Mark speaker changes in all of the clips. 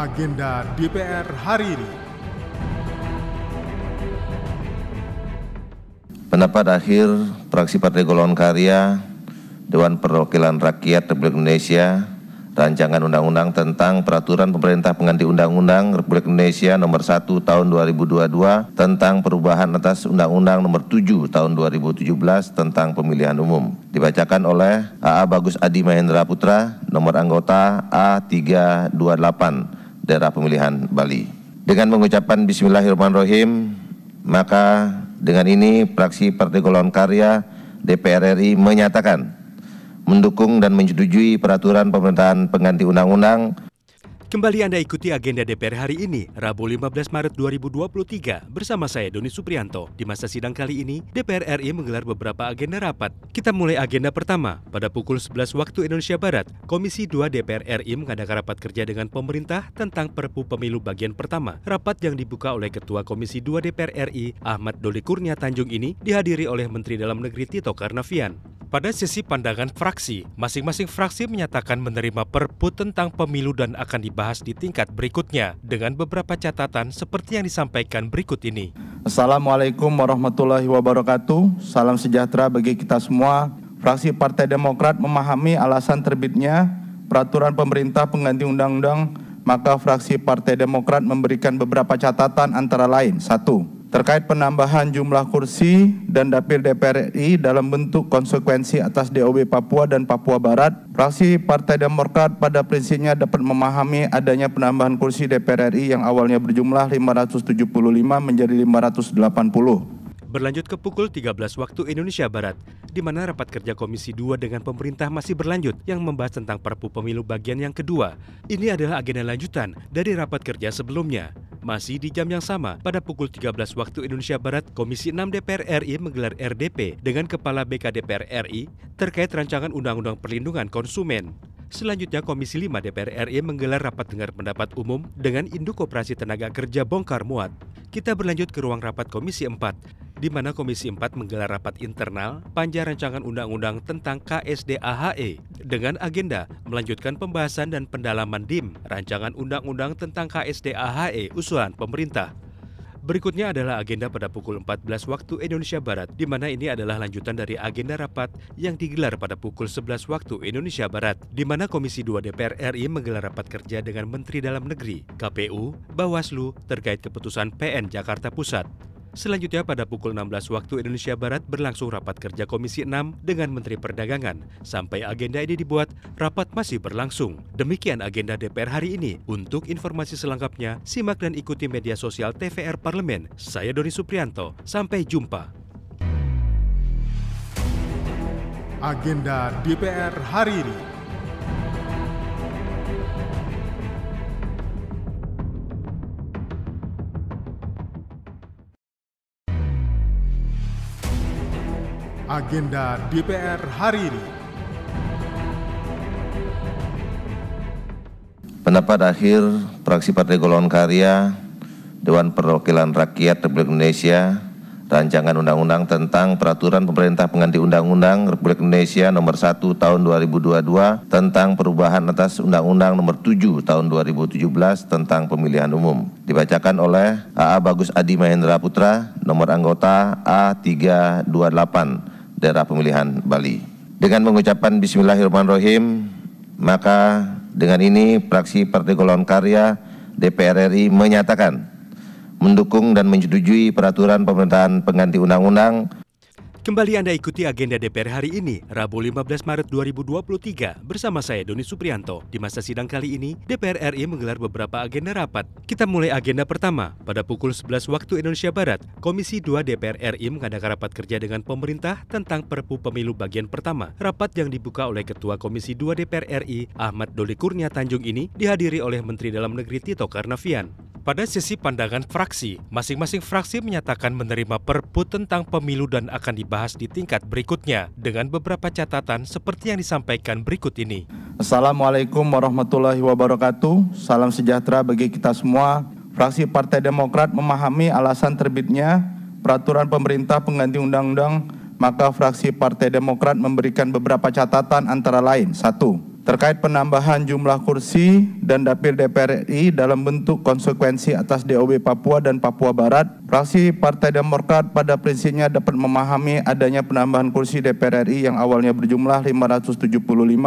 Speaker 1: agenda DPR hari ini.
Speaker 2: Pendapat akhir fraksi Partai Golongan Karya Dewan Perwakilan Rakyat Republik Indonesia Rancangan Undang-Undang tentang Peraturan Pemerintah Pengganti Undang-Undang Republik Indonesia Nomor 1 Tahun 2022 tentang perubahan atas Undang-Undang Nomor 7 Tahun 2017 tentang Pemilihan Umum. Dibacakan oleh AA Bagus Adi Mahendra Putra, nomor anggota A328, daerah pemilihan Bali. Dengan mengucapkan Bismillahirrahmanirrahim, maka dengan ini fraksi Partai Golongan Karya DPR RI menyatakan mendukung dan menyetujui peraturan pemerintahan pengganti undang-undang
Speaker 3: Kembali Anda ikuti agenda DPR hari ini, Rabu 15 Maret 2023, bersama saya Doni Suprianto. Di masa sidang kali ini, DPR RI menggelar beberapa agenda rapat. Kita mulai agenda pertama. Pada pukul 11 waktu Indonesia Barat, Komisi 2 DPR RI mengadakan rapat kerja dengan pemerintah tentang Perpu Pemilu bagian pertama. Rapat yang dibuka oleh Ketua Komisi 2 DPR RI, Ahmad Doli Kurnia Tanjung ini dihadiri oleh Menteri Dalam Negeri Tito Karnavian. Pada sesi pandangan fraksi, masing-masing fraksi menyatakan menerima perpu tentang pemilu dan akan dibahas di tingkat berikutnya dengan beberapa catatan seperti yang disampaikan berikut ini.
Speaker 4: Assalamualaikum warahmatullahi wabarakatuh. Salam sejahtera bagi kita semua. Fraksi Partai Demokrat memahami alasan terbitnya peraturan pemerintah pengganti undang-undang, maka fraksi Partai Demokrat memberikan beberapa catatan antara lain. Satu, terkait penambahan jumlah kursi dan dapil DPR RI dalam bentuk konsekuensi atas DOB Papua dan Papua Barat, fraksi Partai Demokrat pada prinsipnya dapat memahami adanya penambahan kursi DPR RI yang awalnya berjumlah 575 menjadi 580.
Speaker 3: Berlanjut ke pukul 13 waktu Indonesia Barat, di mana rapat kerja Komisi 2 dengan pemerintah masih berlanjut yang membahas tentang Perpu Pemilu bagian yang kedua. Ini adalah agenda lanjutan dari rapat kerja sebelumnya. Masih di jam yang sama, pada pukul 13 waktu Indonesia Barat, Komisi 6 DPR RI menggelar RDP dengan Kepala BK DPR RI terkait rancangan Undang-Undang Perlindungan Konsumen. Selanjutnya Komisi 5 DPR RI menggelar rapat dengar pendapat umum dengan Induk Koperasi Tenaga Kerja Bongkar Muat. Kita berlanjut ke ruang rapat Komisi 4 di mana Komisi 4 menggelar rapat internal panja rancangan undang-undang tentang KSDAHE dengan agenda melanjutkan pembahasan dan pendalaman DIM rancangan undang-undang tentang KSDAHE usulan pemerintah. Berikutnya adalah agenda pada pukul 14 waktu Indonesia Barat, di mana ini adalah lanjutan dari agenda rapat yang digelar pada pukul 11 waktu Indonesia Barat, di mana Komisi 2 DPR RI menggelar rapat kerja dengan Menteri Dalam Negeri, KPU, Bawaslu terkait keputusan PN Jakarta Pusat. Selanjutnya pada pukul 16 waktu Indonesia Barat berlangsung rapat kerja Komisi 6 dengan Menteri Perdagangan. Sampai agenda ini dibuat, rapat masih berlangsung. Demikian agenda DPR hari ini. Untuk informasi selengkapnya, simak dan ikuti media sosial TVR Parlemen. Saya Doni Suprianto. Sampai jumpa.
Speaker 1: Agenda DPR hari ini. Agenda DPR hari ini.
Speaker 2: Pendapat akhir fraksi Partai Golongan Karya Dewan Perwakilan Rakyat Republik Indonesia Rancangan Undang-Undang tentang Peraturan Pemerintah Pengganti Undang-Undang Republik Indonesia Nomor 1 Tahun 2022 tentang perubahan atas Undang-Undang Nomor 7 Tahun 2017 tentang Pemilihan Umum. Dibacakan oleh AA Bagus Adi Mahendra Putra, nomor anggota A328 daerah pemilihan Bali. Dengan mengucapkan Bismillahirrahmanirrahim, maka dengan ini fraksi Partai Golongan Karya DPR RI menyatakan mendukung dan menyetujui peraturan pemerintahan pengganti undang-undang
Speaker 3: Kembali Anda ikuti agenda DPR hari ini, Rabu 15 Maret 2023, bersama saya Doni Suprianto. Di masa sidang kali ini, DPR RI menggelar beberapa agenda rapat. Kita mulai agenda pertama. Pada pukul 11 waktu Indonesia Barat, Komisi 2 DPR RI mengadakan rapat kerja dengan pemerintah tentang Perpu Pemilu bagian pertama. Rapat yang dibuka oleh Ketua Komisi 2 DPR RI, Ahmad Doli Kurnia Tanjung ini dihadiri oleh Menteri Dalam Negeri Tito Karnavian. Pada sesi pandangan fraksi, masing-masing fraksi menyatakan menerima perpu tentang pemilu dan akan dibahas di tingkat berikutnya dengan beberapa catatan seperti yang disampaikan berikut ini.
Speaker 4: Assalamualaikum warahmatullahi wabarakatuh. Salam sejahtera bagi kita semua. Fraksi Partai Demokrat memahami alasan terbitnya peraturan pemerintah pengganti undang-undang, maka fraksi Partai Demokrat memberikan beberapa catatan antara lain. Satu, terkait penambahan jumlah kursi dan dapil DPR RI dalam bentuk konsekuensi atas DOB Papua dan Papua Barat, fraksi Partai Demokrat pada prinsipnya dapat memahami adanya penambahan kursi DPR RI yang awalnya berjumlah 575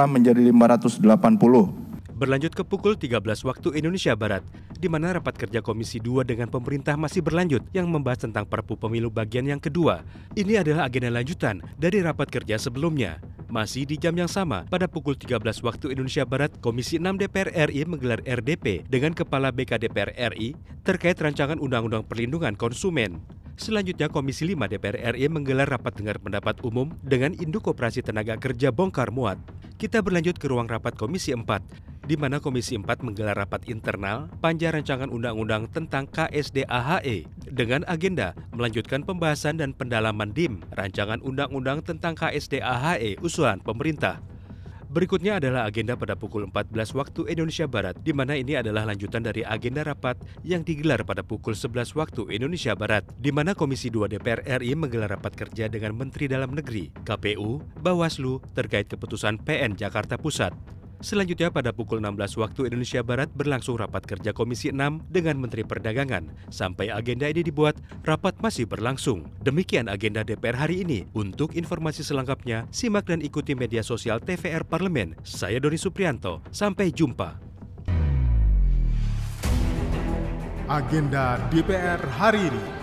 Speaker 4: menjadi 580
Speaker 3: berlanjut ke pukul 13 waktu Indonesia Barat, di mana rapat kerja Komisi 2 dengan pemerintah masih berlanjut yang membahas tentang Perpu Pemilu bagian yang kedua. Ini adalah agenda lanjutan dari rapat kerja sebelumnya. Masih di jam yang sama, pada pukul 13 waktu Indonesia Barat, Komisi 6 DPR RI menggelar RDP dengan Kepala BK DPR RI terkait rancangan Undang-Undang Perlindungan Konsumen. Selanjutnya Komisi 5 DPR RI menggelar rapat dengar pendapat umum dengan Induk Koperasi Tenaga Kerja Bongkar Muat. Kita berlanjut ke ruang rapat Komisi 4 di mana Komisi 4 menggelar rapat internal panja rancangan undang-undang tentang KSDAHE dengan agenda melanjutkan pembahasan dan pendalaman DIM rancangan undang-undang tentang KSDAHE usulan pemerintah. Berikutnya adalah agenda pada pukul 14 waktu Indonesia Barat, di mana ini adalah lanjutan dari agenda rapat yang digelar pada pukul 11 waktu Indonesia Barat, di mana Komisi 2 DPR RI menggelar rapat kerja dengan Menteri Dalam Negeri, KPU, Bawaslu terkait keputusan PN Jakarta Pusat. Selanjutnya pada pukul 16 waktu Indonesia Barat berlangsung rapat kerja Komisi 6 dengan Menteri Perdagangan. Sampai agenda ini dibuat, rapat masih berlangsung. Demikian agenda DPR hari ini. Untuk informasi selengkapnya, simak dan ikuti media sosial TVR Parlemen. Saya Doni Suprianto. Sampai jumpa.
Speaker 1: Agenda DPR hari ini.